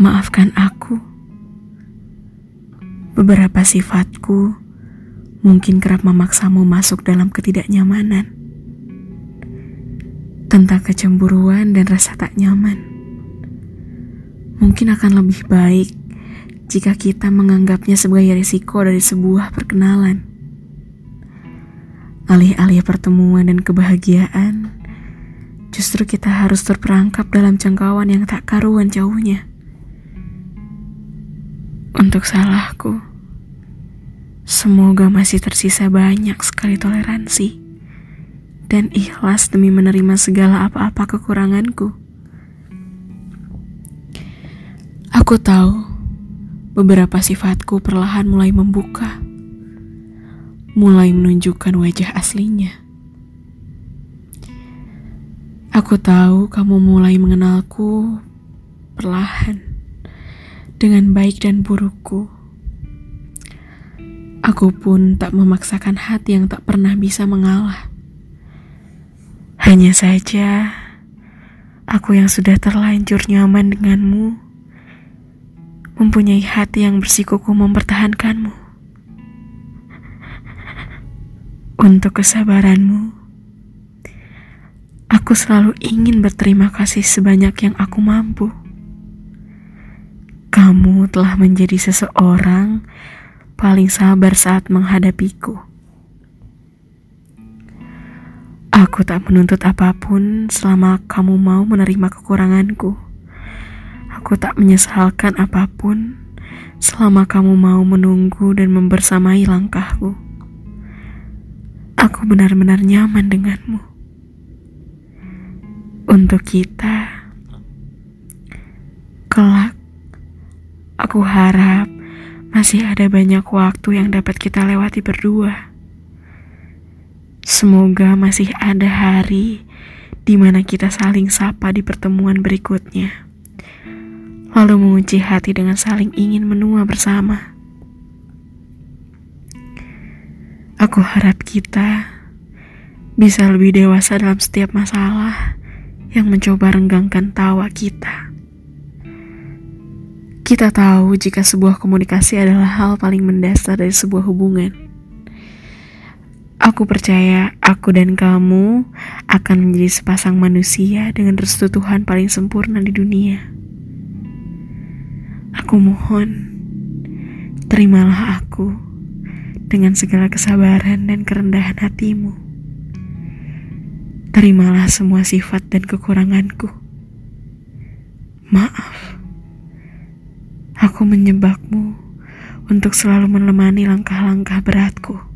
Maafkan aku. Beberapa sifatku mungkin kerap memaksamu masuk dalam ketidaknyamanan. Tentang kecemburuan dan rasa tak nyaman. Mungkin akan lebih baik jika kita menganggapnya sebagai risiko dari sebuah perkenalan. Alih-alih pertemuan dan kebahagiaan, justru kita harus terperangkap dalam jangkauan yang tak karuan jauhnya. Untuk salahku, semoga masih tersisa banyak sekali toleransi dan ikhlas demi menerima segala apa-apa kekuranganku. Aku tahu beberapa sifatku perlahan mulai membuka, mulai menunjukkan wajah aslinya. Aku tahu kamu mulai mengenalku perlahan dengan baik dan burukku. Aku pun tak memaksakan hati yang tak pernah bisa mengalah. Hanya saja, aku yang sudah terlanjur nyaman denganmu, mempunyai hati yang bersikuku mempertahankanmu. Untuk kesabaranmu, Aku selalu ingin berterima kasih sebanyak yang aku mampu. Kamu telah menjadi seseorang paling sabar saat menghadapiku. Aku tak menuntut apa pun selama kamu mau menerima kekuranganku. Aku tak menyesalkan apa pun selama kamu mau menunggu dan membersamai langkahku. Aku benar-benar nyaman denganmu untuk kita. Kelak, aku harap masih ada banyak waktu yang dapat kita lewati berdua. Semoga masih ada hari di mana kita saling sapa di pertemuan berikutnya, lalu mengunci hati dengan saling ingin menua bersama. Aku harap kita bisa lebih dewasa dalam setiap masalah yang mencoba renggangkan tawa kita. Kita tahu jika sebuah komunikasi adalah hal paling mendasar dari sebuah hubungan. Aku percaya aku dan kamu akan menjadi sepasang manusia dengan restu Tuhan paling sempurna di dunia. Aku mohon, terimalah aku dengan segala kesabaran dan kerendahan hatimu. Terimalah semua sifat dan kekuranganku. Maaf, aku menyebabmu untuk selalu menemani langkah-langkah beratku.